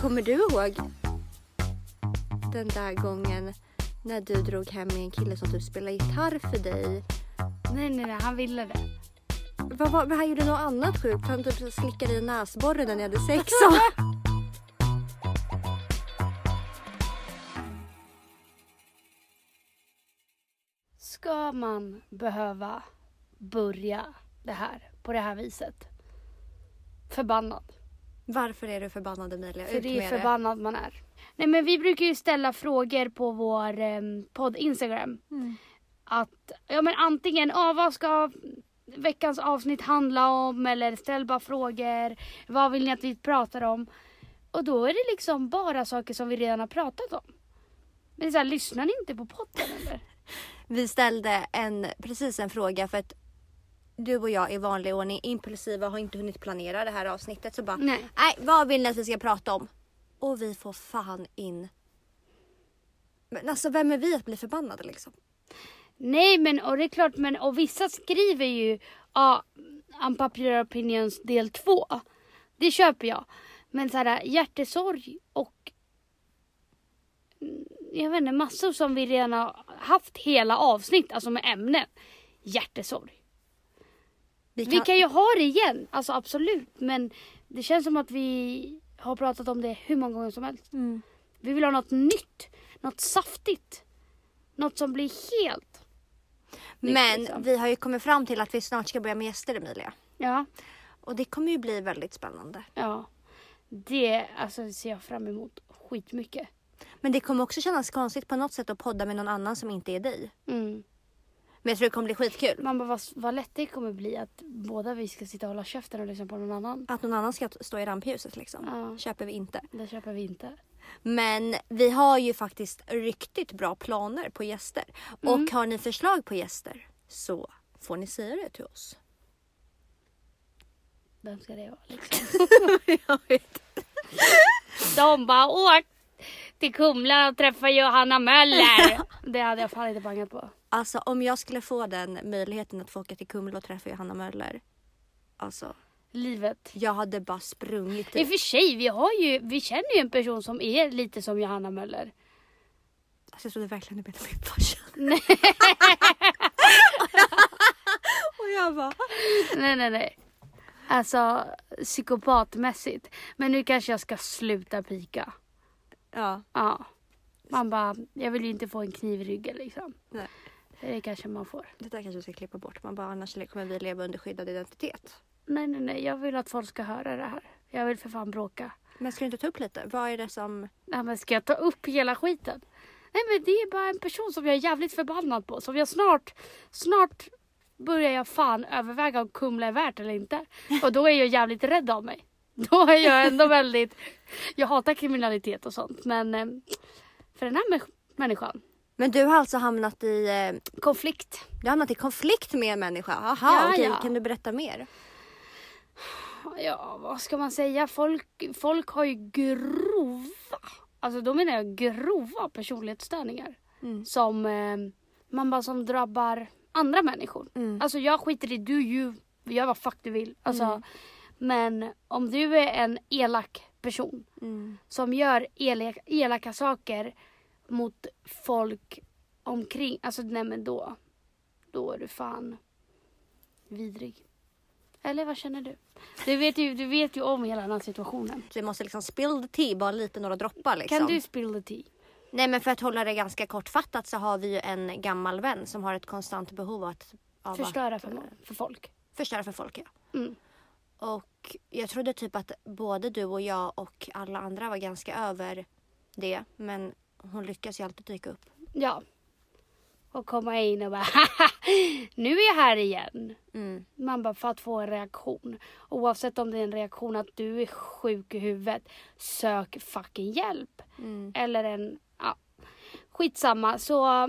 Kommer du ihåg den där gången när du drog hem med en kille som typ spelade gitarr för dig? Nej, nej, nej, han ville det. Vad var, men han gjorde något annat sjukt. Han typ slickade i näsborren när ni hade sex. Och... Ska man behöva börja det här på det här viset? Förbannad. Varför är du förbannad Emilia? För Ut det är förbannad man är. Nej men vi brukar ju ställa frågor på vår eh, podd Instagram. Mm. Att, ja men antingen, ah, vad ska veckans avsnitt handla om? Eller ställ bara frågor. Vad vill ni att vi pratar om? Och då är det liksom bara saker som vi redan har pratat om. Men det så här, lyssnar ni inte på podden eller? Vi ställde en, precis en fråga för att du och jag i vanlig ordning impulsiva har inte hunnit planera det här avsnittet så bara Nej. nej vad vill ni att vi ska prata om? Och vi får fan in men alltså vem är vi att bli förbannade liksom? Nej men och det är klart men och vissa skriver ju ja, unpopular opinions del 2. Det köper jag. Men så här hjärtesorg och mm, jag vet inte massor som vi redan har haft hela avsnitt alltså med ämnen. Hjärtesorg. Vi kan ju ha det igen, alltså absolut. Men det känns som att vi har pratat om det hur många gånger som helst. Mm. Vi vill ha något nytt, något saftigt. Något som blir helt nytt, Men liksom. vi har ju kommit fram till att vi snart ska börja med gäster Emilia. Ja, Och det kommer ju bli väldigt spännande. ja. Det alltså, ser jag fram emot skitmycket. Men det kommer också kännas konstigt på något sätt att podda med någon annan som inte är dig. Mm. Men jag tror det kommer bli skitkul. Man bara, vad, vad lätt det kommer bli att båda vi ska sitta och hålla käften och lyssna på någon annan. Att någon annan ska stå i rampljuset liksom. Ja. Köper vi inte. Det köper vi inte. Men vi har ju faktiskt riktigt bra planer på gäster. Mm. Och har ni förslag på gäster så får ni säga det till oss. Vem ska det vara liksom? jag vet. De bara åk till Kumla och träffa Johanna Möller. det hade jag fan inte bangat på. Alltså om jag skulle få den möjligheten att få åka till Kumla och träffa Johanna Möller. Alltså Livet. jag hade bara sprungit I och för sig, vi, har ju, vi känner ju en person som är lite som Johanna Möller. Alltså, jag trodde verkligen du menade min farsa. Nej. Och jag bara. nej, nej, nej. Alltså psykopatmässigt. Men nu kanske jag ska sluta pika. Ja. Ja. Man bara, jag vill ju inte få en kniv i ryggen liksom. Nej. Det kanske man får. Det där kanske du ska klippa bort. Man bara annars kommer vi leva under skyddad identitet. Nej, nej, nej. Jag vill att folk ska höra det här. Jag vill för fan bråka. Men ska du inte ta upp lite? Vad är det som... Nej, men ska jag ta upp hela skiten? Nej, men det är bara en person som jag är jävligt förbannad på. Som jag snart, snart börjar jag fan överväga om Kumla är värt eller inte. Och då är jag jävligt rädd av mig. Då är jag ändå väldigt... Jag hatar kriminalitet och sånt. Men eh, för den här mä- människan. Men du har alltså hamnat i... Eh, Konflikt. du har hamnat i konflikt med en människa? Jaha, Ja, okej. ja. Kan du berätta mer? Ja, vad ska man säga? Folk, folk har ju grova, alltså då menar jag grova personlighetsstörningar. Mm. Som eh, man bara som drabbar andra människor. Mm. Alltså jag skiter i du, you, gör vad fuck du vill. Alltså, Mm. Men om du är en elak person Mm. som gör elak, elaka saker mot folk omkring, alltså nej men då, då är du fan vidrig. Eller vad känner du? Du vet ju, du vet ju om hela den här situationen. Så vi måste liksom spill the tea, bara lite några droppar liksom. Kan du spill the tea? Nej men för att hålla det ganska kortfattat så har vi ju en gammal vän som har ett konstant behov av att... Av Förstöra att, för, eh, för folk. Förstöra för folk ja. Mm. Och jag trodde typ att både du och jag och alla andra var ganska över det. Men hon lyckas ju alltid dyka upp. Ja. Och komma in och bara nu är jag här igen. Mm. Man bara för att få en reaktion. Oavsett om det är en reaktion att du är sjuk i huvudet. Sök fucking hjälp. Mm. Eller en, ja. Skitsamma. Så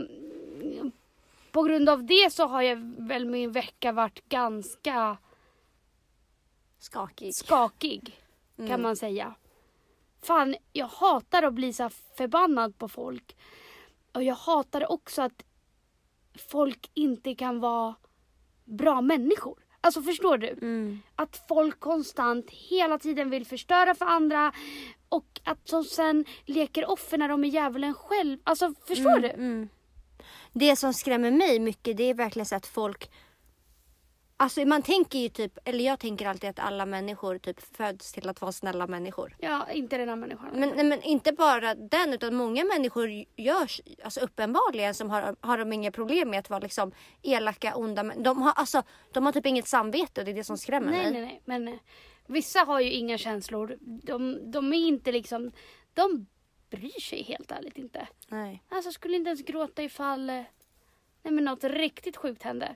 på grund av det så har jag väl min vecka varit ganska Skakig. skakig. Mm. Kan man säga. Fan, jag hatar att bli så förbannad på folk. Och jag hatar också att folk inte kan vara bra människor. Alltså förstår du? Mm. Att folk konstant hela tiden vill förstöra för andra. Och att de sen leker offer när de är djävulen själv. Alltså förstår du? Mm. Det som skrämmer mig mycket det är verkligen så att folk Alltså man tänker ju typ, eller jag tänker alltid att alla människor typ föds till att vara snälla människor. Ja, inte den här människan. Men, nej, men inte bara den utan många människor görs alltså uppenbarligen som har, har de inga problem med att vara liksom elaka, onda. Men de har, alltså, de har typ inget samvete och det är det som skrämmer nej, mig. nej, nej. Men eh, vissa har ju inga känslor. De, de är inte liksom... De bryr sig helt ärligt inte. Nej. Alltså skulle inte ens gråta ifall eh, nej, men något riktigt sjukt hände.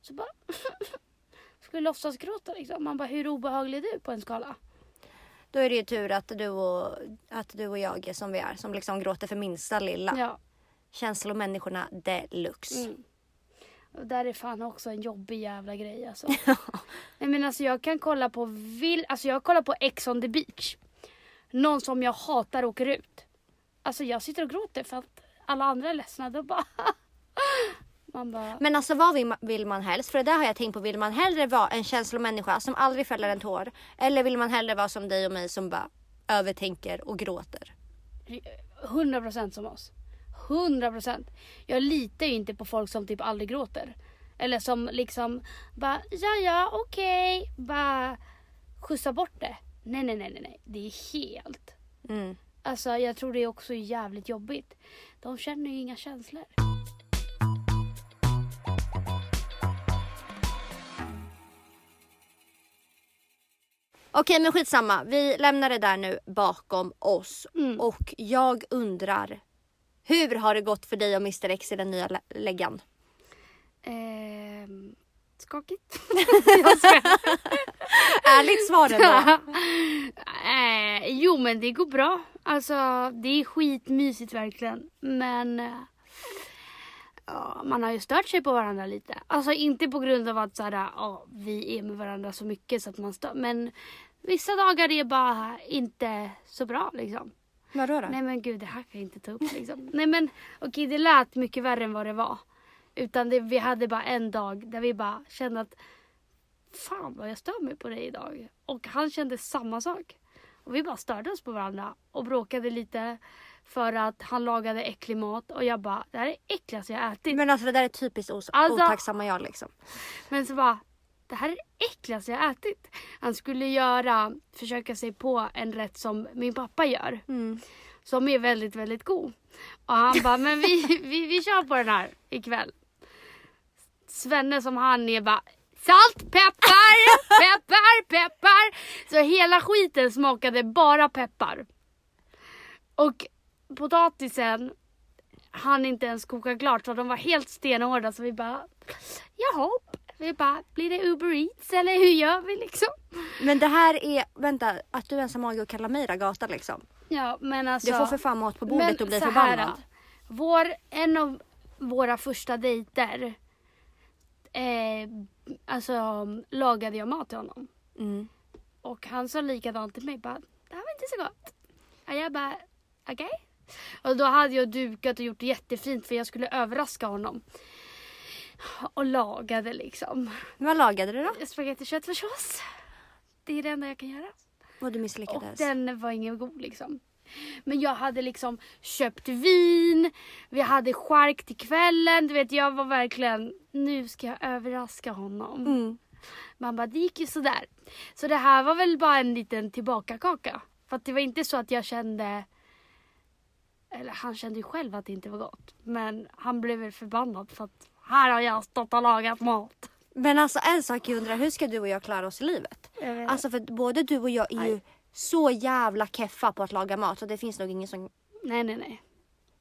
Så bara... skulle låtsas gråta liksom. Man bara, hur obehaglig är du på en skala? Då är det ju tur att du och, att du och jag är som vi är. Som liksom gråter för minsta lilla. Ja. Känslomänniskorna deluxe. Mm. Och där är fan också en jobbig jävla grej alltså. Nej men alltså jag kan kolla på vill, alltså jag kollar på Ex on the beach. Någon som jag hatar åker ut. Alltså jag sitter och gråter för att alla andra är ledsna. Då bara... Bara... Men alltså vad vill man, helst? För det där har jag tänkt på. Vill man hellre vara en känslomänniska som aldrig fäller en tår? Eller vill man hellre vara som dig och mig som bara övertänker och gråter? 100% som oss. 100%. Jag litar ju inte på folk som typ aldrig gråter. Eller som liksom bara, ja ja okej, bara skjutsa bort det. Nej nej nej nej nej, det är helt. Mm. Alltså jag tror det är också jävligt jobbigt. De känner ju inga känslor. Okej men skitsamma. Vi lämnar det där nu bakom oss. Mm. Och jag undrar. Hur har det gått för dig och Mr X i den nya lä- läggan? Ehm, skakigt. Ärligt svar ändå. eh, jo men det går bra. Alltså det är skitmysigt verkligen. Men eh, man har ju stört sig på varandra lite. Alltså inte på grund av att så här, ja, vi är med varandra så mycket så att man stör. Men vissa dagar är bara inte så bra liksom. Vadå då? Nej men gud det här kan jag inte ta upp liksom. Nej men okej det lät mycket värre än vad det var. Utan det, vi hade bara en dag där vi bara kände att fan vad jag stör mig på dig idag. Och han kände samma sak. Och vi bara störde oss på varandra och bråkade lite för att han lagade äcklig mat och jag bara det här är det äckligaste jag ätit. Men, Men alltså det där är typiskt os- Alltså- otacksamma jag liksom. så bara det här är det äckligaste jag ätit. Han skulle göra, försöka sig på en rätt som min pappa gör. Mm. Som är väldigt, väldigt god. Och han bara, men vi, vi, vi kör på den här ikväll. Svenne som han är bara, salt, peppar, peppar, peppar. Så hela skiten smakade bara peppar. Och potatisen han inte ens koka klart så de var helt stenhårda så vi bara, jaha. Vi bara, blir det Uber Eats eller hur gör vi liksom? Men det här är, vänta, att du ens har mage att kalla mig ragata liksom. Ja men alltså. Du får för fan mat på bordet och blir förbannad. Vår, en av våra första dejter eh, alltså, lagade jag mat till honom. Mm. Och han sa likadant till mig. Bara, det här var inte så gott. Och jag bara, okej. Och då hade jag dukat och gjort det jättefint för jag skulle överraska honom. Och lagade liksom. Vad lagade du då? Spagetti köttfärssås. Det är det enda jag kan göra. Och du Och misslyckades. den var ingen god liksom. Men jag hade liksom köpt vin, vi hade chark till kvällen. Du vet jag var verkligen, nu ska jag överraska honom. Mm. Man bara, det gick ju sådär. Så det här var väl bara en liten tillbakakaka. För att det var inte så att jag kände, eller han kände ju själv att det inte var gott. Men han blev väl förbannad för att här har jag stått och lagat mat. Men alltså en sak jag undrar, hur ska du och jag klara oss i livet? Alltså för både du och jag är ju så jävla keffa på att laga mat så det finns nog ingen som... Nej nej nej.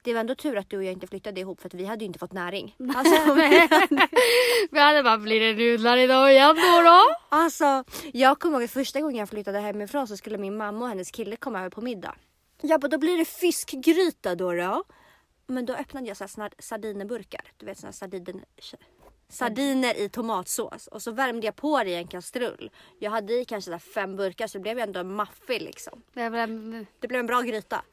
Det var ändå tur att du och jag inte flyttade ihop för att vi hade ju inte fått näring. Alltså, Vi hade bara, blir det nudlar idag igen då då? alltså jag kommer ihåg att första gången jag flyttade hemifrån så skulle min mamma och hennes kille komma över på middag. Jag bara, då blir det fiskgryta då då. Men då öppnade jag så här sardinerburkar. Du vet såna sardiner, sardiner i tomatsås. Och så värmde jag på det i en kastrull. Jag hade i kanske där fem burkar så det blev ändå en maffig liksom. Det blev, Det blev en bra gryta.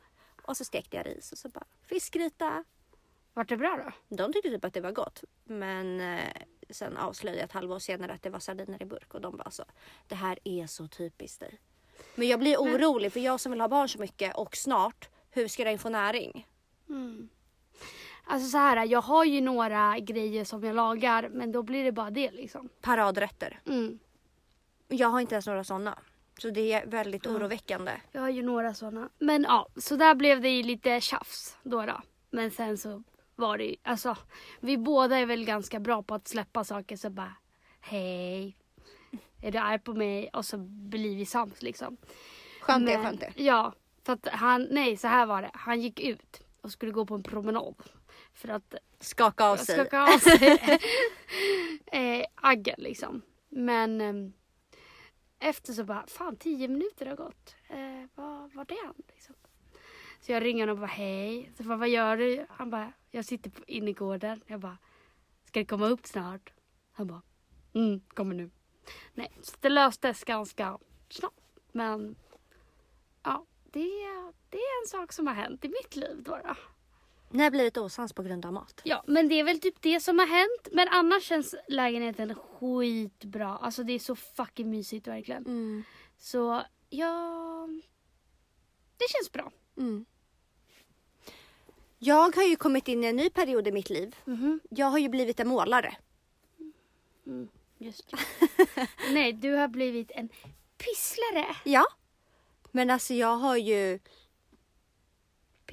Och så stekte jag ris och så bara fiskgryta. vart det bra då? De tyckte typ att det var gott. Men eh, sen avslöjade jag ett halvår senare att det var sardiner i burk. Och de bara alltså, det här är så typiskt dig. Men jag blir orolig för jag som vill ha barn så mycket och snart, hur ska den få näring? Alltså så här, jag har ju några grejer som jag lagar men då blir det bara det liksom. Paradrätter. Mm. Jag har inte ens några sådana. Så det är väldigt oroväckande. Jag har ju några sådana. Men ja, så där blev det ju lite tjafs då. då. Men sen så var det ju, alltså vi båda är väl ganska bra på att släppa saker så bara hej, är du arg på mig? Och så blir vi sams liksom. Skönt det, skönt det. Ja, för att han, nej så här var det. Han gick ut och skulle gå på en promenad. För att Skaka av sig. skaka av sig eh, aggen liksom. Men eh, efter så bara, fan tio minuter har gått. Eh, vad var det han? Liksom. Så jag ringer honom och bara, hej. Så bara, vad gör du? Han bara, jag sitter på innergården. Jag bara, ska det komma upp snart? Han bara, mm, kommer nu. Nej, så det löstes ganska snabbt. Men ja, det, det är en sak som har hänt i mitt liv då. då. Ni har blivit osams på grund av mat. Ja, men det är väl typ det som har hänt. Men annars känns lägenheten skitbra. Alltså det är så fucking mysigt verkligen. Mm. Så ja, det känns bra. Mm. Jag har ju kommit in i en ny period i mitt liv. Mhm. Jag har ju blivit en målare. Just det. Nej, du har blivit en pysslare. Ja. Men alltså jag har ju,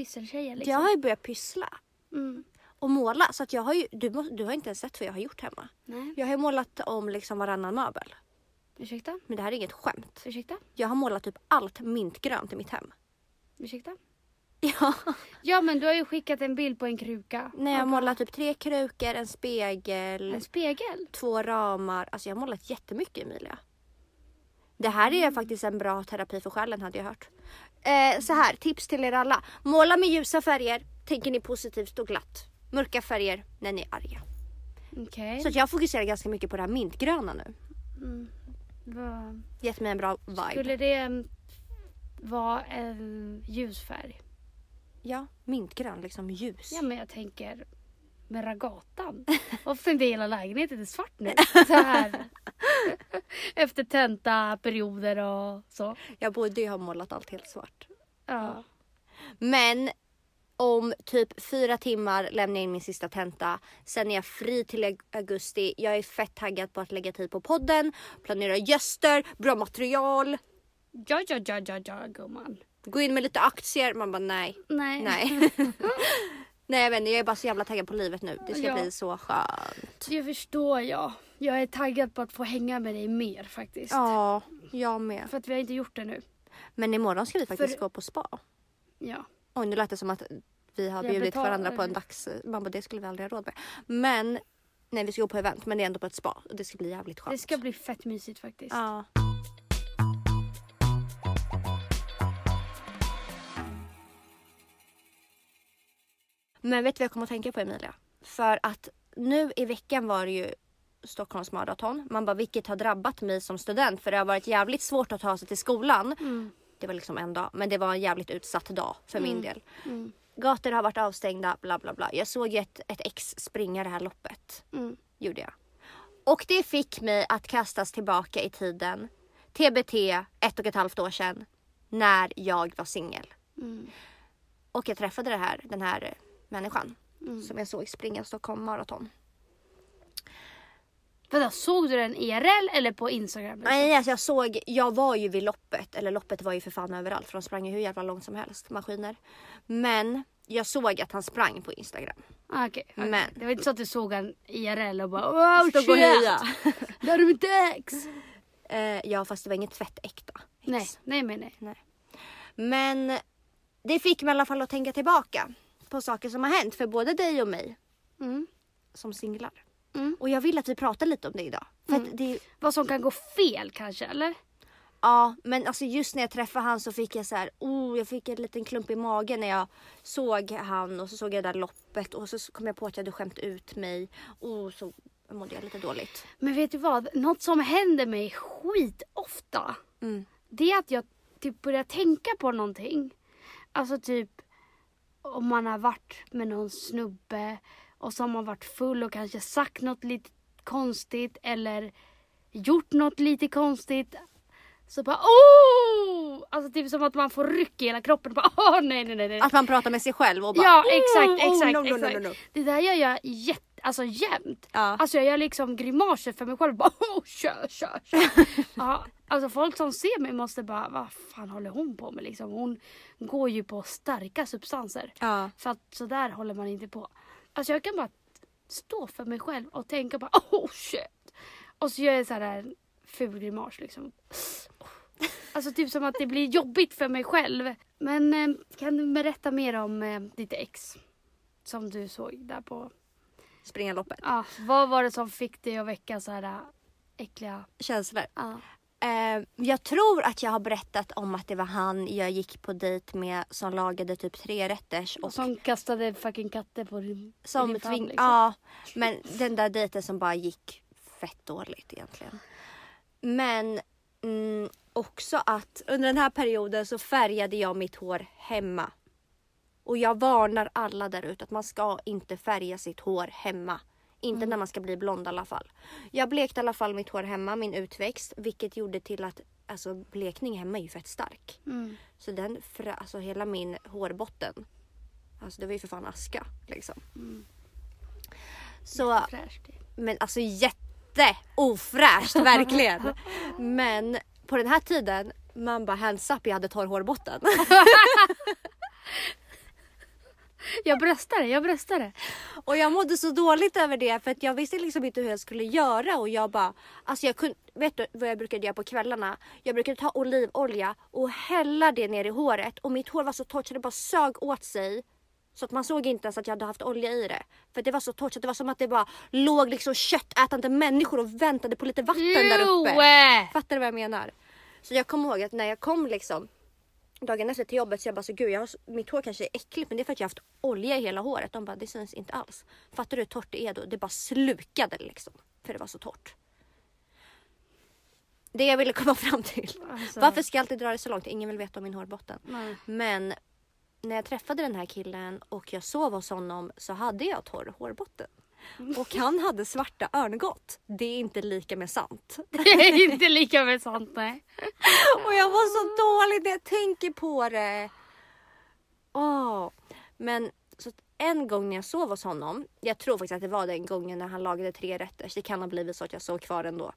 Pysseltjejen liksom. jag har ju börjat pyssla Mm. och måla. Så att jag har ju, du, må- du har inte ens sett vad jag har gjort hemma. Nej, Jag har ju målat om liksom varannan möbel. ursäkta? Men det här är inget skämt. Ursäkta? Jag har målat typ allt mintgrönt i mitt hem. Ursäkta? Ja. Ja, men du har ju skickat en bild på en kruka. Nej, jag har målat typ tre krukor, en spegel, En spegel. två ramar. Alltså jag har målat jättemycket Emilia. Det här är faktiskt en bra terapi för själen hade jag hört. Eh, så här, tips till er alla. Måla med ljusa färger. Tänker ni positivt och glatt. Mörka färger när ni är arga. Okej. Så jag fokuserar ganska mycket på det här mintgröna nu. Vad- Gett mig en bra vibe. Skulle det mm, vara en ljusfärg? Ja, mintgrön, liksom ljus. Ja men jag tänker med ragatan. Varför inte hela lägenheten är svart nu? Så här. Efter tentaperioder och så. Jag borde ju ha målat allt helt svart. Ja. Men om typ fyra timmar lämnar jag in min sista tenta. Sen är jag fri till augusti. Jag är fett taggad på att lägga tid på podden, planera gäster, bra material, Ja, ja, ja, ja, ja gumman. gå in med lite aktier. Man bara nej, Nej. nej. nej jag vet inte, jag är bara så jävla taggad på livet nu. Det ska Ja. bli så skönt. Det förstår jag. Jag är taggad på att få hänga med dig mer faktiskt. Ja, jag med. För att vi har inte gjort det nu. Men imorgon ska vi faktiskt För- gå på spa. Ja. Oj, nu lät det som att vi har Jag bjudit betalar- varandra på en dags... Man bara, det skulle vi aldrig ha råd med. Men, nej vi ska gå på event men det är ändå på ett spa och det ska bli jävligt skönt. Det ska bli fett mysigt faktiskt. Ja. Men vet du vad jag kommer att tänka på Emilia? För att nu i veckan var det ju Stockholms maraton. Man bara vilket har drabbat mig som student för det har varit jävligt svårt att ta sig till skolan. Mm. Det var liksom en dag men det var en jävligt utsatt dag för min del. Mm. Gator har varit avstängda bla bla bla. Jag såg ju ett, ett ex springa det här loppet Mm. gjorde jag. Och det fick mig att kastas tillbaka i tiden. TBT, ett och ett halvt år sedan. När jag var singel. Mm. Och jag träffade det här, den här människan. Mm. Som jag såg springa Stockholm maraton. Vadå, såg du den IRL eller på Instagram? liksom? Nej alltså jag såg, jag var ju vid loppet. Eller loppet var ju för fan överallt. För de sprang ju hur jävla långt som helst. Maskiner. Men jag såg att han sprang på Instagram. Ah, Okej, okej. Men- Det var inte så att du såg en IRL och bara wow shit! och heja. Där är mitt ex! Eh, ja fast det var inget tvättäkta. ex. Nej, nej men nej. Men det fick mig i alla fall att tänka tillbaka på saker som har hänt för både dig och mig Mm. som singlar. Mm. Och jag vill att vi pratar lite om det idag. För att det, Vad som kan gå fel kanske eller? ja, men alltså just när jag träffade han så fick jag så här, oh, jag fick en liten klump i magen när jag såg han och så såg jag det där loppet och så kom jag på att jag hade skämt ut mig. Och så mådde jag lite dåligt. Men vet du vad? Något som händer mig skitofta. Mm. Det är att jag typ börjar tänka på någonting. Alltså typ om man har varit med någon snubbe och så har man varit full och kanske sagt något lite konstigt eller gjort något lite konstigt. Så bara oh! typ som att man får ryck i hela kroppen. Bara, Åh, nej, nej, nej. Att man pratar med sig själv och bara Ja exakt, "Oh, oh, exakt, no, no, exakt. no." Det där gör jag jätte, alltså jämt. Ja. Alltså jag gör liksom grimaser för mig själv. Bara, oh, kör, kör, kör. ja, alltså folk som ser mig måste bara, vad fan håller hon på med liksom? Hon går ju på starka substanser. Ja. För att sådär håller man inte på. Alltså jag kan bara stå för mig själv och tänka bara, oh shit. Och så gör jag så här en ful grimas liksom. Alltså typ som att det blir jobbigt för mig själv. Men eh, kan du berätta mer om eh, ditt ex? Som du såg där på... Springa loppet. Ja, vad var det som fick dig att väcka så här äh, äckliga... Känslor. Ja. Eh, jag tror att jag har berättat om att det var han jag gick på dejt med som lagade typ tre rätters och Som kastade fucking katter på din, som din famn, liksom. Ja, men den där dejten som bara gick fett dåligt egentligen. Men mm, också att under den här perioden så färgade jag mitt hår hemma. Och jag varnar alla där ute att man ska inte färga sitt hår hemma. Inte när man ska bli blond i alla fall. Jag blekte i alla fall mitt hår hemma, min utväxt. Vilket gjorde till att alltså, blekning hemma är ju fett stark. Mm. Så den, frö- alltså hela min hårbotten. Alltså det var ju för fan aska liksom. Så, Fräscht. men alltså jätte ofräscht verkligen. Men på den här tiden, man bara hands up, jag hade torr hårbotten. Jag bröstade, jag bröstade. Och jag mådde så dåligt över det för att jag visste liksom inte hur jag skulle göra och jag bara, alltså jag kunde, vet du vad jag brukade göra på kvällarna? Jag brukade ta olivolja och hälla det ner i håret och mitt hår var så torrt så det bara sög åt sig. Så att man såg inte ens att jag hade haft olja i det. För det var så torrt så det var som att det bara låg liksom köttätande människor och väntade på lite vatten där uppe. Fattar du vad jag menar? Så jag kommer ihåg att när jag kom liksom dagen efter till jobbet så jag bara så gud jag har, mitt hår kanske är äckligt men det är för att jag har haft olja i hela håret. De bara det syns inte alls. Fattar du hur torrt det är då? Det bara slukade liksom. För det var så torrt. Det jag ville komma fram till. Alltså, Varför ska jag alltid dra det så långt? Ingen vill veta om min hårbotten. nej. Men när jag träffade den här killen och jag sov hos honom så hade jag torr hårbotten. Och han hade svarta örngott. Det är inte lika med sant. Det är inte lika med sant nej. Och jag var så dålig när jag tänker på det. Åh. Men så en gång när jag sov hos honom. Jag tror faktiskt att det var den gången när han lagade tre rätter. Det kan ha blivit så att jag sov kvar ändå.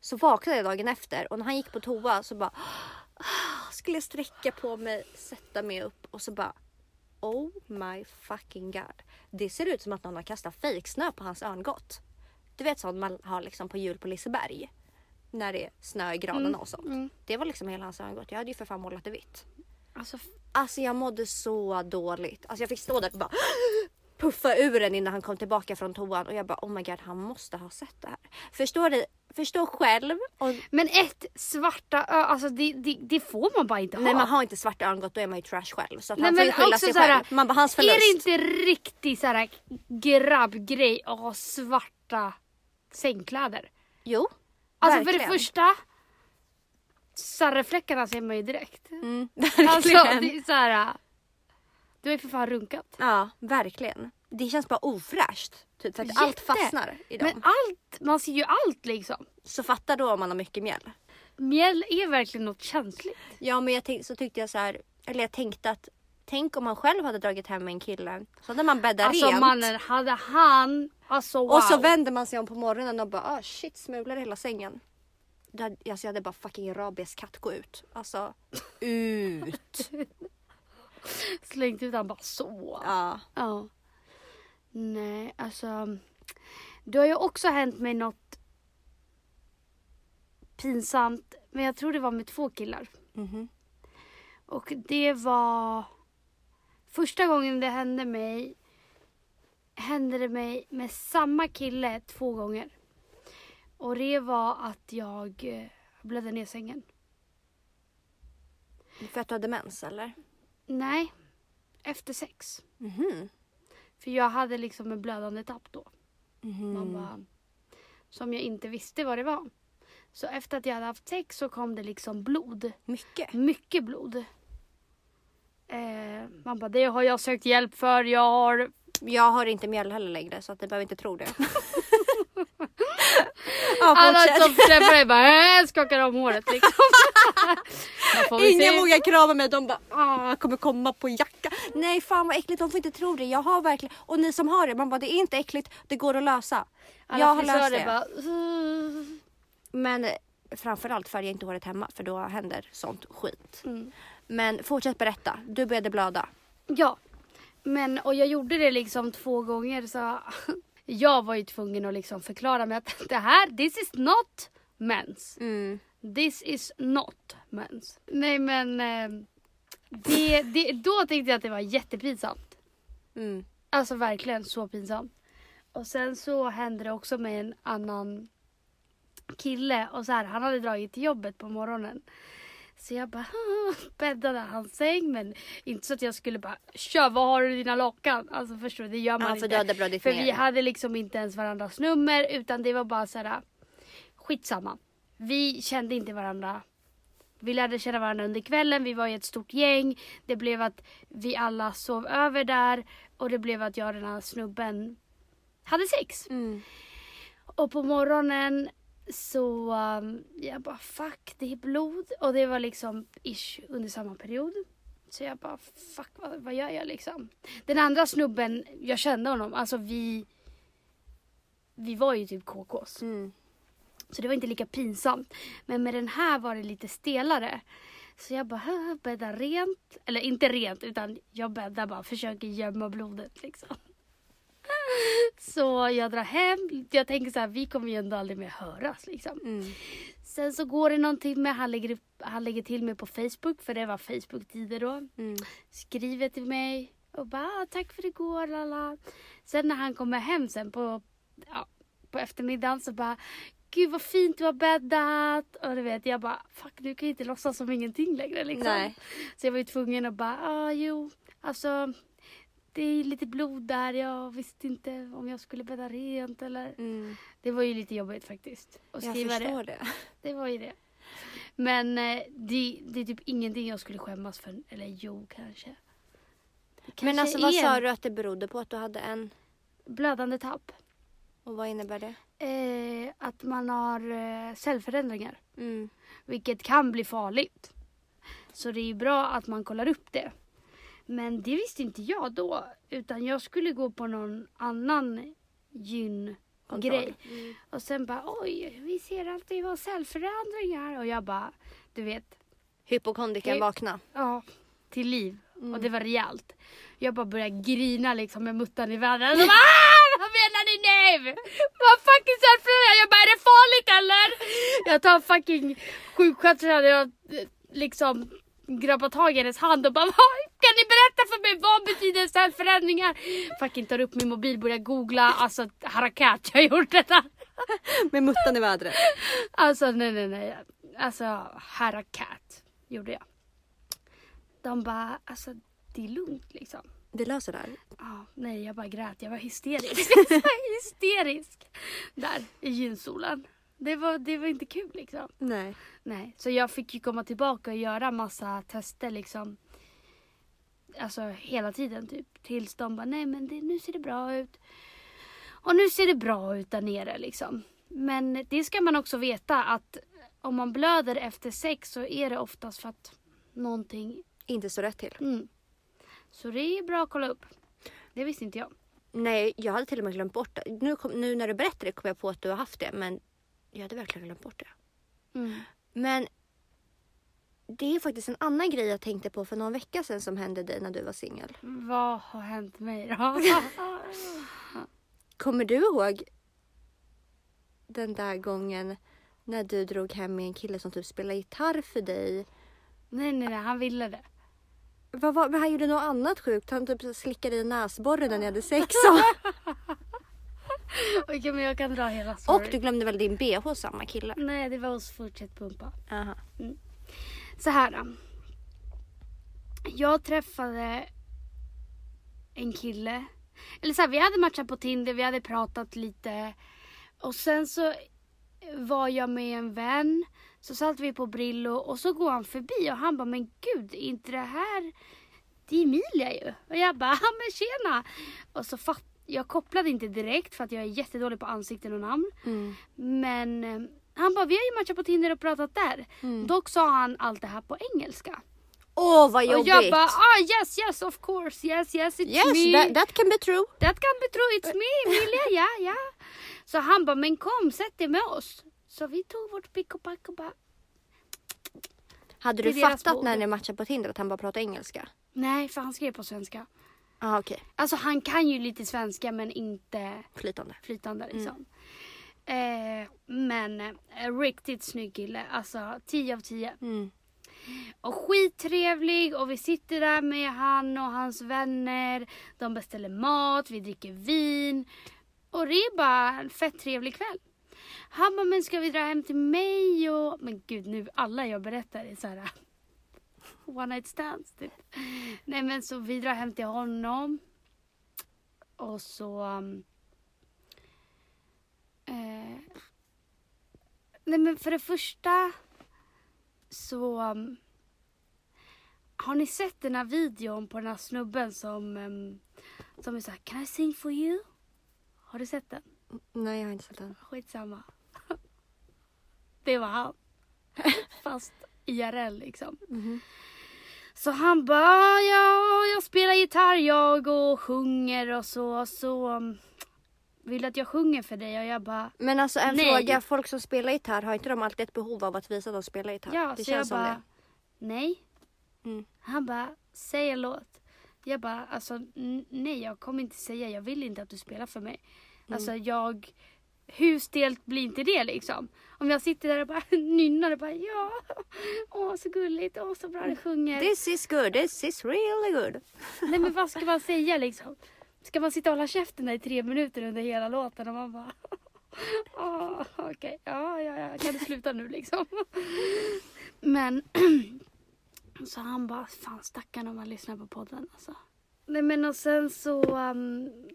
Så vaknade jag dagen efter och när han gick på toa så bara skulle jag sträcka på mig, sätta mig upp och så bara Oh my fucking god. Det ser ut som att någon har kastat fejksnö på hans örngott. Du vet sånt man har liksom på jul på Liseberg. När det är snö i granarna och sånt. Mm. Det var liksom hela hans örngott. Jag hade ju för fan målat det vitt. Alltså, Alltså jag mådde så dåligt. Alltså jag fick stå där och bara puffa ur den innan han kom tillbaka från toan och jag bara oh my god han måste ha sett det här. Förstår du? Förstå själv. Och, men ett svarta ö, alltså det, det, det får man bara inte ha. nej man har inte svarta örngott då är man ju trash själv. Så att Nej, han får ju skylla sig så här, själv. Man bara hans förlust. Är det inte riktigt så här grabbgrej att ha svarta sängkläder? Jo. Alltså för verkligen. det första, sarrefläckarna ser man ju direkt. Mm, Alltså verkligen. det är så här. Du har ju för fan runkat. Ja verkligen. Det känns bara ofräscht. Typ för att Jätte. allt fastnar i dem. Men allt, man ser ju allt liksom. Så fatta då om man har mycket mjäll. Mjäll är verkligen något känsligt. Ja men jag tänk, så tyckte jag så här, eller jag tänkte att tänk om man själv hade dragit hem en kille. Så hade man bäddat Alltså rent. mannen, hade han, alltså wow. Och så vänder man sig om på morgonen och bara ah, shit smular hela sängen. Hade, alltså, jag hade bara fucking rabies-katt gå ut. Alltså ut. slängt ut han bara så. ja. Ja. Nej, alltså. Det har ju också hänt mig något pinsamt. Men jag tror det var med två killar. Mhm. Och det var första gången det hände mig. Hände det mig med samma kille två gånger. Och det var att jag eh, blödde ner sängen. För att du hade mens eller? Nej, efter sex. Mhm. För jag hade liksom en blödande tapp då. Mhm. Man bara, som jag inte visste vad det var. Så efter att jag hade haft sex så kom det liksom blod. Mycket. Mycket blod. Eh, man bara, det har jag sökt hjälp för. Jag har... Jag har inte mjäll heller längre så att ni behöver inte tro det. Ja, Alla som träffar dig bara äh, skakar om håret liksom. Ingen se. vågar krama mig. De bara ah, kommer komma på jacka. Nej fan vad äckligt. De får inte tro det. Jag har verkligen. Och ni som har det. Man bara det är inte äckligt. Det går att lösa. Alla jag har löst det. bara "Uh." Men eh, framförallt färga inte håret hemma för då händer sånt skit. Mm. Men fortsätt berätta. Du började blöda. Ja, men och jag gjorde det liksom två gånger så jag var ju tvungen att liksom förklara mig att det här, this is not mens. Mm. This is not mens. Nej men eh, det, det, då tänkte jag att det var jättepinsamt. Mm. Alltså verkligen så pinsamt. Och sen så hände det också med en annan kille och så här, han hade dragit till jobbet på morgonen. Så jag bara bäddade hans säng men inte så att jag skulle bara kör var har du dina lakan? Alltså förstår du, det gör man Ja, för inte. blödit För vi hade liksom inte ens varandras nummer utan det var bara så här skitsamma. Vi kände inte varandra. Vi lärde känna varandra under kvällen, vi var i ett stort gäng. Det blev att vi alla sov över där och det blev att jag och den här snubben hade sex. Mm. Och på morgonen så um, jag bara fuck det är blod och det var liksom ish under samma period. Så jag bara fuck vad, vad gör jag liksom. Den andra snubben, jag kände honom, alltså vi vi var ju typ KKs. Mm. Så det var inte lika pinsamt. Men med den här var det lite stelare. Så jag bara "Hö, bäddar rent. Eller inte rent utan jag bäddar bara, försöker gömma blodet liksom. Så jag drar hem. Jag tänker så här, vi kommer ju ändå aldrig mer höras liksom. Mm. Sen så går det någon timme, han lägger, han lägger till mig på Facebook för det var Facebook-tider då. Mm. Skriver till mig och bara ah, tack för igår lala. Sen när han kommer hem sen på, ja, på eftermiddagen så bara Gud vad fint du har bäddat. Och du vet jag bara fuck du kan ju inte låtsas som ingenting längre liksom. Nej. Så jag var ju tvungen att bara ah jo alltså det är lite blod där. Jag visste inte om jag skulle bädda rent eller. Mm. Det var ju lite jobbigt faktiskt. Att Jag skriva det. förstår det. Det var ju det. Men eh, det, det är typ ingenting jag skulle skämmas för. Eller jo, kanske. Det Men kanske alltså vad sa du att det berodde på att du hade en? Blödande tapp. Och vad innebär det? Eh, att man har eh, cellförändringar. Mm. Vilket kan bli farligt. Så det är bra att man kollar upp det. Men det visste inte jag då. Utan jag skulle gå på någon annan gyn grej. Mm. Och sen bara oj, vi ser att det var cellförändringar. Och jag bara, du vet, Hypokondriken Det- vakna. Ja, till liv. Mm. Och det var rejält. Jag bara började grina liksom med muttan i vädret. Och bara, ah, vad menar ni nu? Vad fucking cellförändringar? Jag bara, är det farligt eller? Jag tar fucking sjuksköterskan och jag eh, liksom grabbar tag i hennes hand och bara, "Vad? kan ni berätta för mig vad betyder cellförändringar? Fucking tar upp min mobil, börjar googla, alltså harakat, jag har gjort detta. Med muttan i vädret. Alltså nej nej nej. Alltså harakat gjorde jag. De bara, alltså det är lugnt liksom. Det löser det här. Ja, nej jag bara grät, jag var hysterisk. hysterisk. Där i gynsolen. Det var, det var inte kul liksom. Nej. Nej, så jag fick ju komma tillbaka och göra massa tester liksom. Alltså hela tiden typ. Tills de bara, nej men det, nu ser det bra ut. Och nu ser det bra ut där nere liksom. Men det ska man också veta att om man blöder efter sex så är det oftast för att någonting... Inte så rätt till. Mm. Så det är bra att kolla upp. Det visste inte jag. Nej, jag hade till och med glömt bort det. Nu, kom, nu när du berättar det kom jag på att du har haft det. Men jag hade verkligen glömt bort det. Mm. Men det är faktiskt en annan grej jag tänkte på för någon vecka sedan som hände dig när du var singel. Vad har hänt mig då? Kommer du ihåg den där gången när du drog hem med en kille som typ spelade gitarr för dig? nej, nej, nej, han ville det. Vad var, men han gjorde något annat sjukt. Han typ slickade i näsborren när ni hade sex. Och, Okej, men jag kan dra hela och storyn. du glömde väl din bh hos samma kille? Nej, det var hos Fortsätt Pumpa. Aha. Så här då. Jag träffade en kille. Eller så här, vi hade matchat på Tinder, vi hade pratat lite. Och sen så var jag med en vän. Så satt vi på Brillo och så går han förbi och han bara, men gud, är inte det här... Det är Emilia ju. Och jag bara, ja men tjena. Och så fatt, jag kopplade inte direkt för att jag är jättedålig på ansikten och namn. Mm. Men eh, han bara, vi har ju matchat på Tinder och pratat där. Mm. Dock sa han allt det här på engelska. Åh vad Och jobbigt! jag bara, ah yes yes of course, yes yes it's yes, me. that, that can be true. That can be true, it's me Emilia, ja ja. Så han bara, men kom sätt dig med oss. Så vi tog vårt pick och pack och bara, Hade du fattat när ni matchade på Tinder att han bara pratade engelska? nej för han skrev på svenska. Ah, okej, Alltså han kan ju lite svenska men inte flytande. flytande Mm. liksom. Eh, men eh, riktigt snygg kille, alltså 10 av 10. Mm. Och skittrevlig och vi sitter där med han och hans vänner. De beställer mat, vi dricker vin. Och det är bara en fett trevlig kväll. Han bara, men ska vi dra hem till mig? Och... Men gud nu, alla jag berättar är så här one night stands typ. Nej men så vi drar hem till honom. Och så... um, eh, nej men för det första så... um, har ni sett den här videon på den här snubben som, um, som är såhär Can I sing for you? Har du sett den? Nej jag har inte sett den. Skitsamma. Det var han. Fast IRL liksom. Mhm. Så han bara, ja, jag spelar gitarr jag och sjunger och så. Så um, vill du att jag sjunger för dig? Och jag bara, Men alltså en Nej. fråga, folk som spelar gitarr har inte de alltid ett behov av att visa att de spelar gitarr? ja. det så jag bara, nej. Mm. Han bara, säg en låt. Jag bara, alltså nej jag kommer inte säga, jag vill inte att du spelar för mig. Mm. Alltså jag, hur stelt blir inte det liksom? Om jag sitter där och bara nynnar och bara ja, åh så gulligt, åh så bra du sjunger. This is good, this is really good. Nej men vad ska man säga liksom? Ska man sitta och hålla käften där i tre minuter under hela låten och man bara ah, Okej, ja, ja, ja, kan du sluta nu liksom? Men så han bara, fan stackarn om man lyssnar på podden alltså. Nej men och sen så um, det-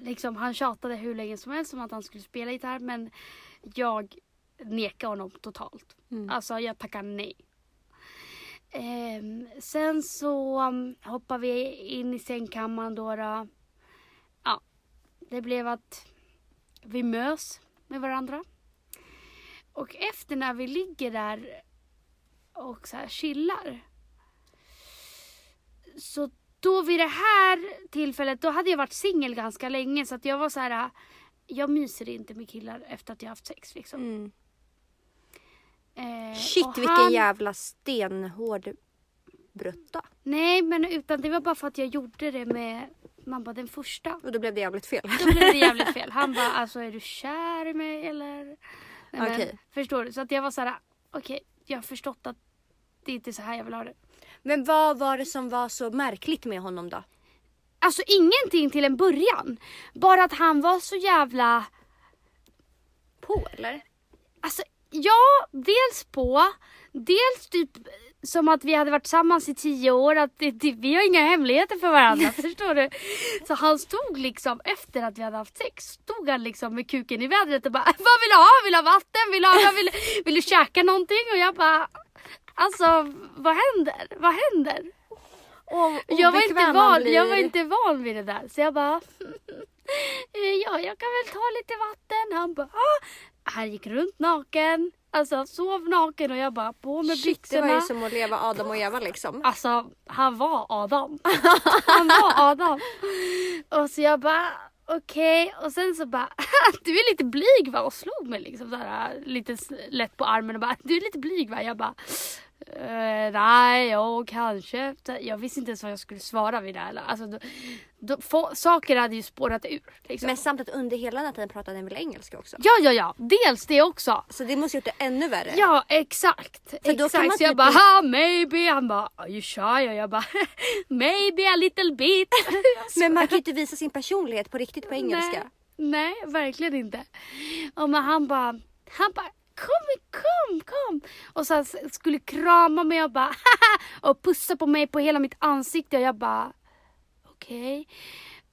liksom han tjatade hur länge som helst om att han skulle spela gitarr men jag nekade honom totalt. Mm. Alltså jag tackar nej. Ehm, sen så um, hoppar vi in i sängkammaren då, då. Ja, det blev att vi mös med varandra. Och efter när vi ligger där och så här chillar. Så då vid det här tillfället, då hade jag varit singel ganska länge så att jag var så här. Jag myser inte med killar efter att jag haft sex liksom. Mm. Eh, Shit vilken han- jävla stenhård brutta. Nej men utan det var bara för att jag gjorde det med man bara den första. Och då blev det jävligt fel. Då blev det jävligt fel. Han bara alltså är du kär i mig eller? Nej, men, Okej. Förstår du? Så att jag var så här okej jag har förstått att det är inte så här jag vill ha det. Men vad var det som var så märkligt med honom då? Alltså ingenting till en början. Bara att han var så jävla På eller? Alltså ja, dels på. Dels typ som att vi hade varit tillsammans i tio år. Att det, det, vi har inga hemligheter för varandra. förstår du? Så han stod liksom efter att vi hade haft sex. Stod han liksom med kuken i vädret och bara Vad vill du ha? Vill du ha vatten? Vill du, ha, vill, vill du käka någonting? Och jag bara Alltså vad händer? Vad händer? Och, Jag var, inte van, blir. jag var inte van vid det där. Så jag bara "Eh, Ja, jag kan väl ta lite vatten. Han bara ah. Han gick runt naken. Alltså sov naken och jag bara på med Shit, det var ju byxorna. som att leva Adam och Eva liksom. Alltså han var Adam. Han var Adam. Och så jag bara okej och sen så bara du är lite blyg va och slog mig liksom så här, lite lätt på armen och bara du är lite blyg va. Jag bara eh, nej, ja kanske. Jag visste inte ens vad jag skulle svara vid det här. Alltså, då, då, få, saker hade ju spårat ur. Liksom. Men samtidigt under hela den här tiden pratade han väl engelska också? Ja, ja, ja. Dels det också. Så det måste gjort det ännu värre. Ja, exakt. För då kan exakt. Så jag typ bara, ha, maybe. Han bara, are you shy? Och jag bara, maybe a little bit. Men man kan ju inte visa sin personlighet på riktigt på engelska. Nej, nej, verkligen inte. Och men han bara, han bara, kom, kom, kom. Och så han skulle krama mig och bara, haha, och pussa på mig på hela mitt ansikte. Och jag bara, okej.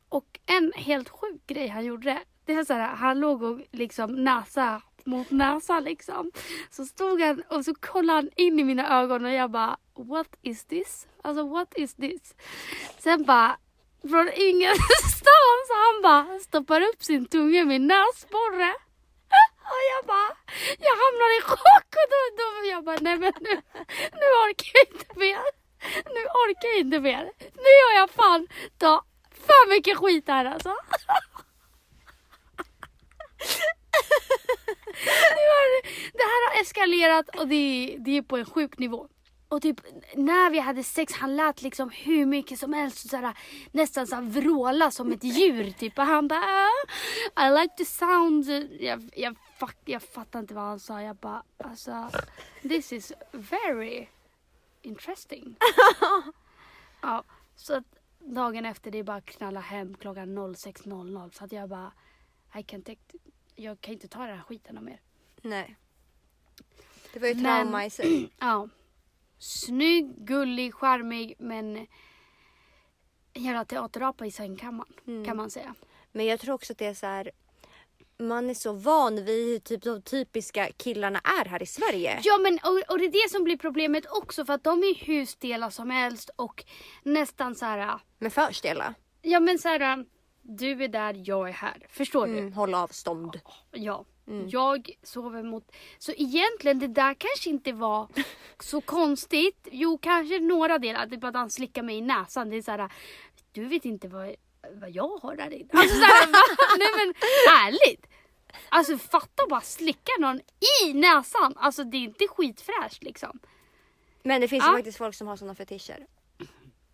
Och en helt sjuk grej han gjorde, det var så här, han låg och liksom näsa mot näsa liksom. Så stod han och så kollade han in i mina ögon och jag bara, what is this? Alltså what is this? Sen bara från ingenstans. Han bara stoppar upp sin tunga i min näsborre. Och jag bara, jag hamnar i chock och då, då jag bara, nej men nu, nu orkar jag inte mer. Nu orkar jag inte mer. Nu har jag fan ta för mycket skit här alltså. Det, det här har eskalerat och det, det är på en sjuk nivå. Och typ när vi hade sex, han lät liksom hur mycket som helst. Så här, nästan så här vråla som ett djur typ. Och han bara "Ah, I like the sound. Jag, jag, fuck, jag fattar inte vad han sa. Jag bara alltså this is very interesting. ja, så att dagen efter det är bara att knalla hem klockan 06.00. Så att jag bara I can take, jag kan inte ta den här skiten mer. Nej. Det var ju Men- trauma i sig. Ja. Snygg, gullig, charmig men en jävla teaterapa i sängkammaren Mm. kan man säga. Men jag tror också att det är så här. Man är så van vid hur typ de typiska killarna är här i Sverige. Ja men och, och det är det som blir problemet också för att de är hur stela som helst och nästan så här. Men för stela. Ja men så här. Du är där, jag är här. Förstår du? Mm, håll avstånd. Ja. Mm. Jag sover mot... Så egentligen det där kanske inte var så konstigt. Jo kanske några delar. Typ att han slickar mig i näsan. Det är så här. Du vet inte vad, vad jag har där inne. Alltså så här, va? Nej men ärligt. Alltså fatta bara slicka någon i näsan. Alltså det är inte skitfräscht liksom. Men det finns Ja. ju faktiskt folk som har sådana fetischer.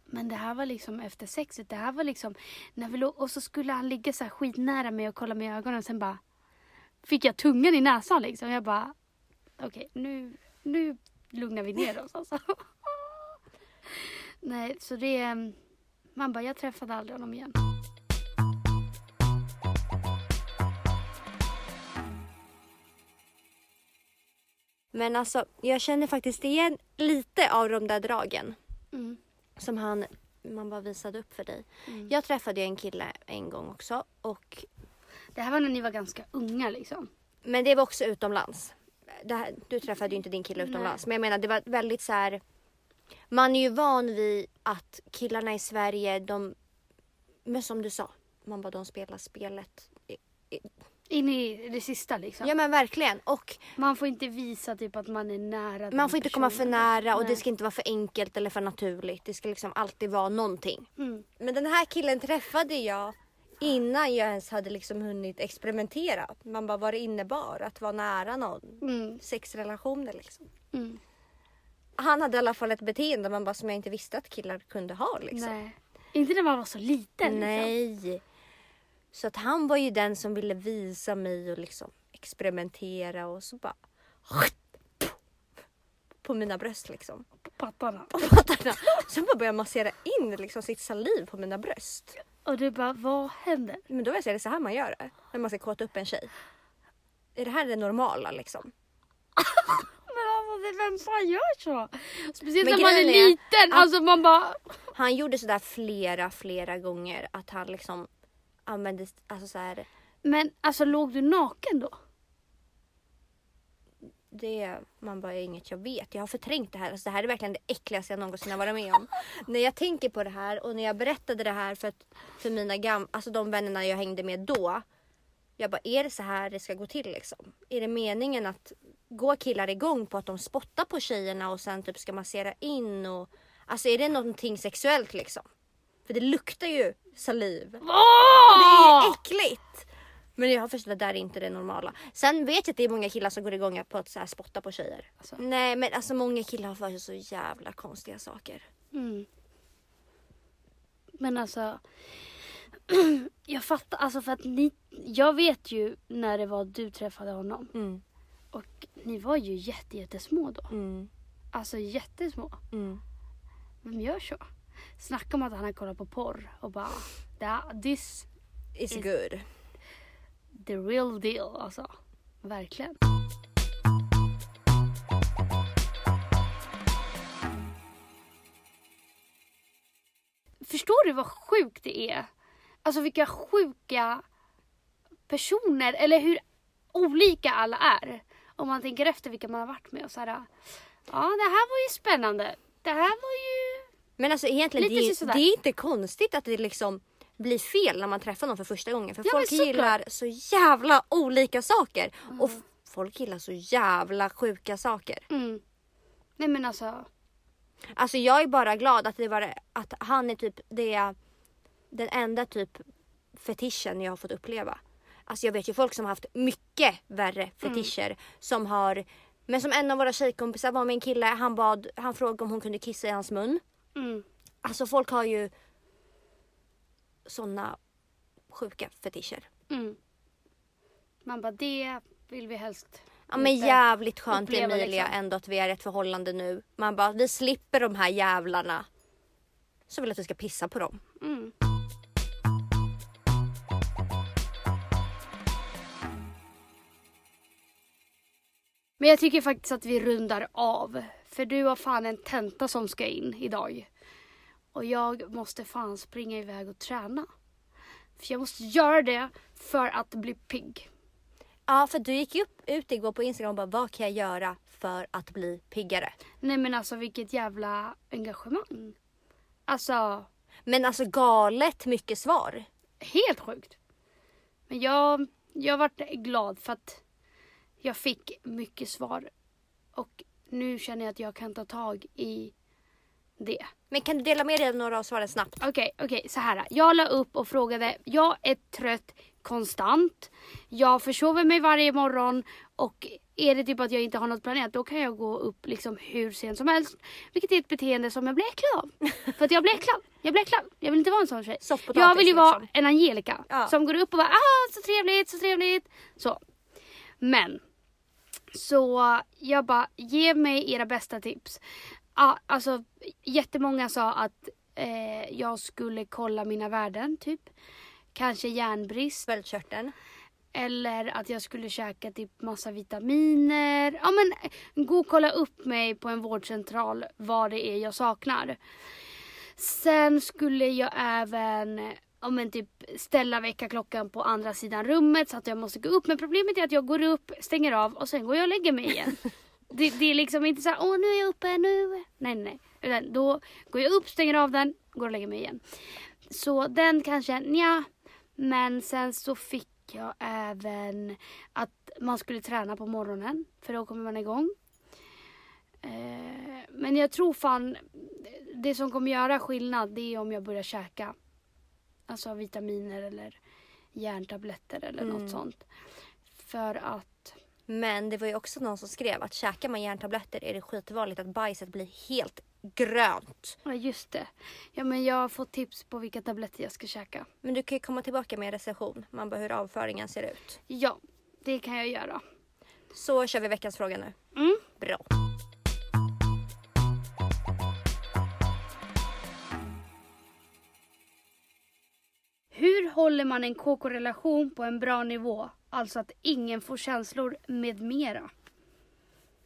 Men det här var liksom efter sexet. Det här var liksom när vi låg och så skulle han ligga så här skitnära mig och kolla mig i ögonen och sen bara fick jag tungan i näsan liksom. Jag bara okej nu, nu lugnar vi ner oss alltså. Nej så det man bara jag träffade aldrig honom igen. Men alltså jag känner faktiskt igen lite av de där dragen. Mm. Som han, man bara visade upp för dig. Mm. Jag träffade en kille en gång också. Och, Det här var när ni var ganska unga liksom. men det var också utomlands. Här, du träffade ju inte din kille utomlands. Men jag menar det var väldigt så här. Man är ju van vid att killarna i Sverige de, men som du sa, man bara de spelar spelet. In i det sista liksom. Ja men verkligen. Och Man får inte visa typ att man är nära man får inte komma för personen. nära och Nej. det ska inte vara för enkelt eller för naturligt. Det ska liksom alltid vara någonting. Mm. Men den här killen träffade jag innan jag ens hade liksom hunnit experimentera. Man bara vad det innebar att vara nära någon. Mm. Sexrelationer liksom. Mm. Han hade i alla fall ett beteende man bara, som jag inte visste att killar kunde ha. Liksom. Nej. Inte när man var så liten. Liksom. Nej. Så att han var ju den som ville visa mig och liksom experimentera och så bara på mina bröst liksom. På pattarna. På pattarna. Sen bara började jag massera in liksom sitt saliv på mina bröst. Och du bara, vad händer? Men då var jag så här, är det så här man gör det? När man ska kåta upp en tjej. Är det här det normala liksom? Men alltså det, vem fan gör så? Speciellt Men när man är grejen är- liten. Alltså man bara... Han gjorde sådär flera, flera gånger att han liksom använde, alltså så här, Men alltså låg du naken då? Det, man bara är inget jag vet. Jag har förträngt det här. Alltså, det här är verkligen det äckligaste jag någonsin har varit med om. när jag tänker på det här och när jag berättade det här för, att, för mina gam, alltså de vännerna jag hängde med då. Jag bara, är det så här det ska gå till liksom? Är det meningen att gå killar igång på att de spottar på tjejerna och sen typ ska massera in och alltså är det någonting sexuellt liksom? För det luktar ju saliv. Det är äckligt! Men jag har förstått att det där är inte det normala. Sen vet jag att det är många killar som går igång på att så här spotta på tjejer. Alltså. Nej men alltså många killar har för sig så jävla konstiga saker. Mm. Men alltså. jag fattar, alltså för att ni, jag vet ju när det var du träffade honom. Mm. Och ni var ju jätte, jättesmå då. Mm. Alltså jättesmå. Mm. Vem gör så? Snacka om att han har kollat på porr och bara, "That- this It's Is- good. The real deal alltså. Verkligen. Förstår du vad sjukt det är? Alltså vilka sjuka personer, eller hur olika alla är. Om man tänker efter vilka man har varit med och så här. Ja, det här var ju spännande. Det här var ju... Men alltså egentligen, det, är- det är inte konstigt att det liksom blir fel när man träffar någon för första gången. För Ja, folk gillar så jävla olika saker. Mm. Och folk gillar så jävla sjuka saker. Mm. Nej men alltså. Alltså jag är bara glad att, det var, att han är typ det, den enda typ fetischen jag har fått uppleva. Alltså jag vet ju folk som har haft mycket värre fetischer som har men som en av våra tjejkompisar var med en kille, han bad, han frågade om hon kunde kissa i hans mun. Mm. Alltså folk har ju såna sjuka fetischer. Mm. Man bara det vill vi helst. Ja men jävligt skönt uppleva, Emilia liksom. ändå att vi är i ett förhållande nu. Man bara, vi slipper de här jävlarna. Så vill att du ska pissa på dem. Mm. Men jag tycker faktiskt att vi rundar av. För du har fan en tenta som ska in idag. Och jag måste fan springa iväg och träna. För jag måste göra det för att bli pigg. Ja för du gick ju upp, ut igår på Instagram och bara, vad kan jag göra för att bli piggare? Nej men alltså vilket jävla engagemang. Alltså Men alltså galet mycket svar. helt sjukt. Men jag, jag varit glad för att jag fick mycket svar. Och nu känner jag att jag kan ta tag i det. Men kan du dela med dig av några av svaren snabbt? Okej, okej, så här. Jag la upp och frågade. Jag är trött konstant. Jag försover mig varje morgon och är det typ att jag inte har något planerat då kan jag gå upp liksom hur sent som helst. Vilket är ett beteende som jag blir äcklad av. För att jag blir äcklad. Jag blir äcklad. Jag vill inte vara en sån tjej. Jag vill ju vara liksom. en Angelica. Ja. Som går upp och bara ah så trevligt, så trevligt. Så. Men. Så jag bara, ge mig era bästa tips. Ja, alltså jättemånga sa att eh, jag skulle kolla mina värden typ. Kanske järnbrist. Sköldkörteln. Eller att jag skulle käka typ massa vitaminer. Ja men gå och kolla upp mig på en vårdcentral vad det är jag saknar. Sen skulle jag även ja, men typ ställa väckarklockan på andra sidan rummet så att jag måste gå upp. Men problemet är att jag går upp, stänger av och sen går jag och lägger mig igen. det, det är liksom inte så här, åh nu är jag uppe, nu. Nej nej. Utan då går jag upp, stänger av den, går och lägger mig igen. Så den kanske, ja. Men sen så fick jag även att man skulle träna på morgonen för då kommer man igång. Eh, men jag tror fan det som kommer göra skillnad det är om jag börjar käka. Alltså vitaminer eller järntabletter eller Mm. något sånt. För att Men det var ju också någon som skrev att käkar man järntabletter är det skitvanligt att bajset blir helt grönt. Ja just det. Ja men jag har fått tips på vilka tabletter jag ska käka. Men du kan ju komma tillbaka med en recension. Man bara hur avföringen ser ut. Ja, det kan jag göra. Så kör vi veckans fråga nu. Mm. Bra. Hur håller man en KK-relation på en bra nivå? Alltså att ingen får känslor med mera.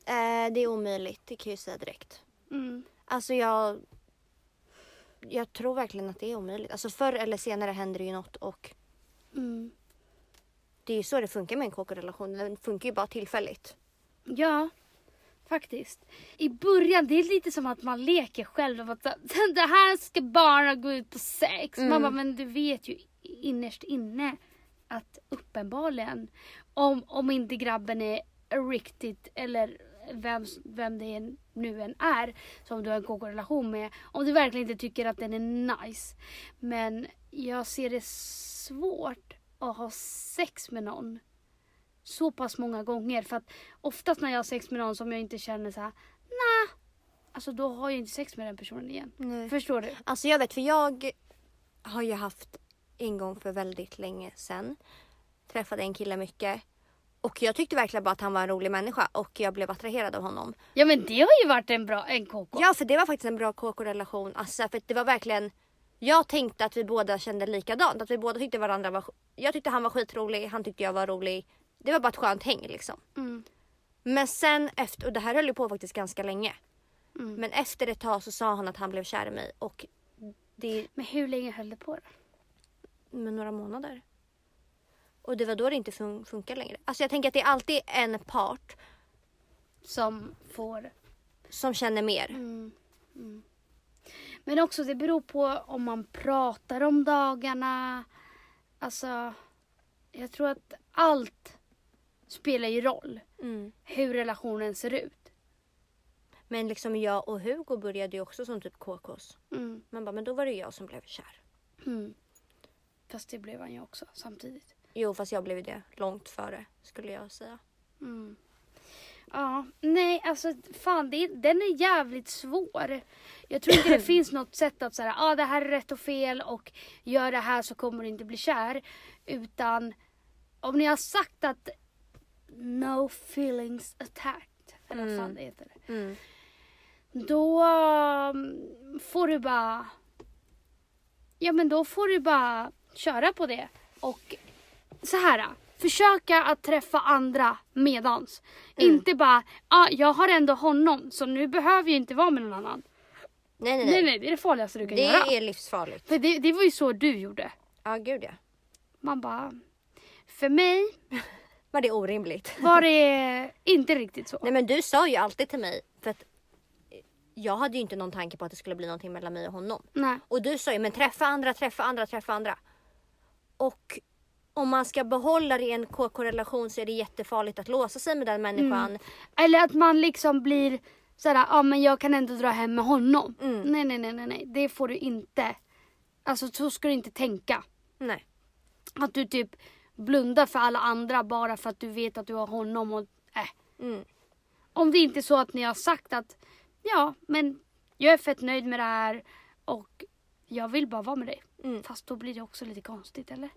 Eh, det är omöjligt, det kan jag säga direkt. Mm. Alltså jag... Jag tror verkligen att det är omöjligt. Alltså förr eller senare händer det ju något och Mm. det är ju så det funkar med en KK-relation. Den funkar ju bara tillfälligt. Ja, faktiskt. I början, det är lite som att man leker själv. Att det här ska bara gå ut på sex. Man Mm. bara, men du vet ju innerst inne att uppenbarligen, om, om inte grabben är riktigt eller vem, vem det nu än är som du har en KK-relation med. Om du verkligen inte tycker att den är nice. Men jag ser det svårt att ha sex med någon så pass många gånger. För att oftast när jag har sex med någon som jag inte känner så här, nah. Alltså då har jag inte sex med den personen igen. Nej. Förstår du? Alltså jag vet för jag har ju haft en gång för väldigt länge sedan. Träffade en kille mycket. Och jag tyckte verkligen bara att han var en rolig människa och jag blev attraherad av honom. Ja men det har ju varit en bra, en KK. Ja för det var faktiskt en bra KK-relation. Alltså för det var verkligen jag tänkte att vi båda kände likadant. Att vi båda tyckte varandra var... Jag tyckte han var skitrolig, han tyckte jag var rolig. Det var bara ett skönt häng liksom. Mm. Men sen efter, och det här höll ju på faktiskt ganska länge. Mm. Men efter ett tag så sa han att han blev kär i mig och det Men hur länge höll det på då? Med några månader. Och det var då det inte fun- funkar längre. Alltså jag tänker att det är alltid en part Som får... som känner mer. Mm. Mm. Men också det beror på om man pratar om dagarna. Alltså, jag tror att allt spelar ju roll. Mm. Hur relationen ser ut. Men liksom jag och Hugo började ju också som typ KKs. Mm. Man bara, men då var det jag som blev kär. Mm. Fast det blev han ju också samtidigt. Jo, fast jag blev det långt före skulle jag säga. Mm. Ja, nej alltså fan det, den är jävligt svår. Jag tror inte det finns något sätt att säga ah, det här är rätt och fel och gör det här så kommer du inte bli kär. Utan om ni har sagt att no feelings attacked, eller vad fan det heter. Mm. Då um, får du bara... Ja men då får du bara köra på det. Och så här. Försöka att träffa andra medans. Inte bara, ah, jag har ändå honom så nu behöver jag inte vara med någon annan. Nej, nej, Nej nej. nej, det är det farligaste du kan Det göra. är livsfarligt. För det, det var ju så du gjorde. Ja, gud ja. Man bara, för mig Var det orimligt? var det inte riktigt så. Nej men du sa ju alltid till mig, för att jag hade ju inte någon tanke på att det skulle bli någonting mellan mig och honom. Nej. Och du sa ju, men träffa andra, träffa andra, träffa andra. Och om man ska behålla det i en KK-relation så är det jättefarligt att låsa sig med den människan. Eller att man liksom blir såhär, ja ah, men jag kan ändå dra hem med honom. Mm. Nej, nej, nej, nej, nej, det får du inte. Alltså så ska du inte tänka. Nej. Att du typ blundar för alla andra bara för att du vet att du har honom och äh. Mm. Om det inte är så att ni har sagt att ja, men jag är fett nöjd med det här och jag vill bara vara med dig. Mm. Fast då blir det också lite konstigt eller?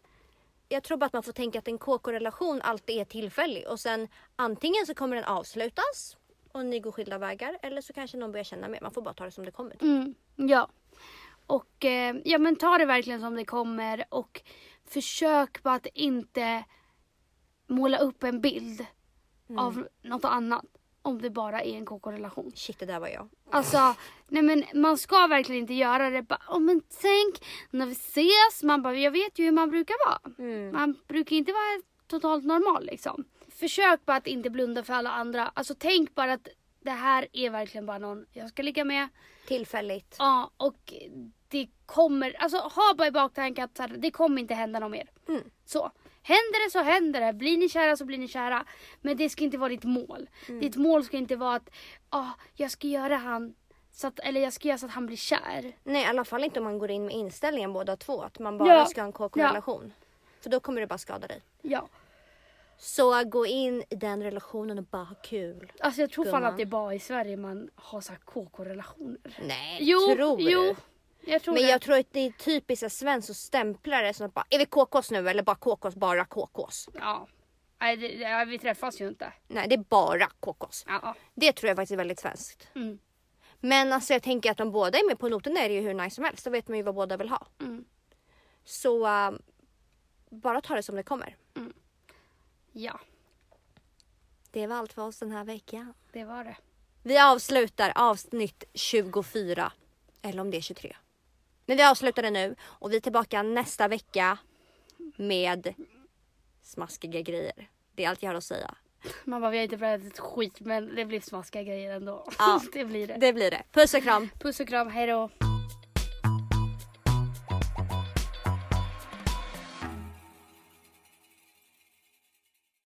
Jag tror bara att man får tänka att en KK-relation alltid är tillfällig och sen antingen så kommer den avslutas och ni går skilda vägar eller så kanske någon börjar känna mer. Man får bara ta det som det kommer. Mm, ja. Och eh, ja men ta det verkligen som det kommer och försök på att inte måla upp en bild av något annat. Om det bara är en KK-relation. Shit, det där var jag. Alltså, nej men man ska verkligen inte göra det bara, oh, men tänk när vi ses, man bara, jag vet ju hur man brukar vara. Mm. Man brukar inte vara totalt normal liksom. Försök bara att inte blunda för alla andra. Alltså tänk bara att det här är verkligen bara någon jag ska ligga med. Tillfälligt. Ja, och det kommer, alltså ha bara i baktanken att så här, det kommer inte hända något mer. Mm. Så. Händer det så händer det. Blir ni kära så blir ni kära. Men det ska inte vara ditt mål. Ditt mål ska inte vara att ah, jag ska göra han så att, eller jag ska göra så att han blir kär. Nej, i alla fall inte om man går in med inställningen båda två. Att man bara Ja. ska ha en KK-relation. För då kommer det bara skada dig. Ja. Så gå in i den relationen och bara ha kul. Alltså jag tror fan Gumman. att det är bara i Sverige man har så här KK-relationer. Nej, Jo, tror jo. du? Jag tror Men det. jag tror att det är typiskt svenskt att stämpla det som att bara, är vi KKs nu eller bara KKs, bara KKs? Ja. Nej, det, det, vi träffas ju inte. Nej, det är bara KKs. Ja. Det tror jag faktiskt är väldigt svenskt. Mm. Men alltså jag tänker att om båda är med på noten är det ju hur nice som helst. Då vet man ju vad båda vill ha. Mm. Så äh, bara ta det som det kommer. Ja, Det var allt för oss den här veckan. det var det. Vi avslutar avsnitt 24. Eller om det är 23. Men vi avslutar det nu och vi är tillbaka nästa vecka med smaskiga grejer. Det är allt jag har att säga. Man bara, vi har inte berättat ett skit men det blir smaskiga grejer ändå. Ja. det blir det. Det blir det. Puss och kram! Puss och kram, hejdå.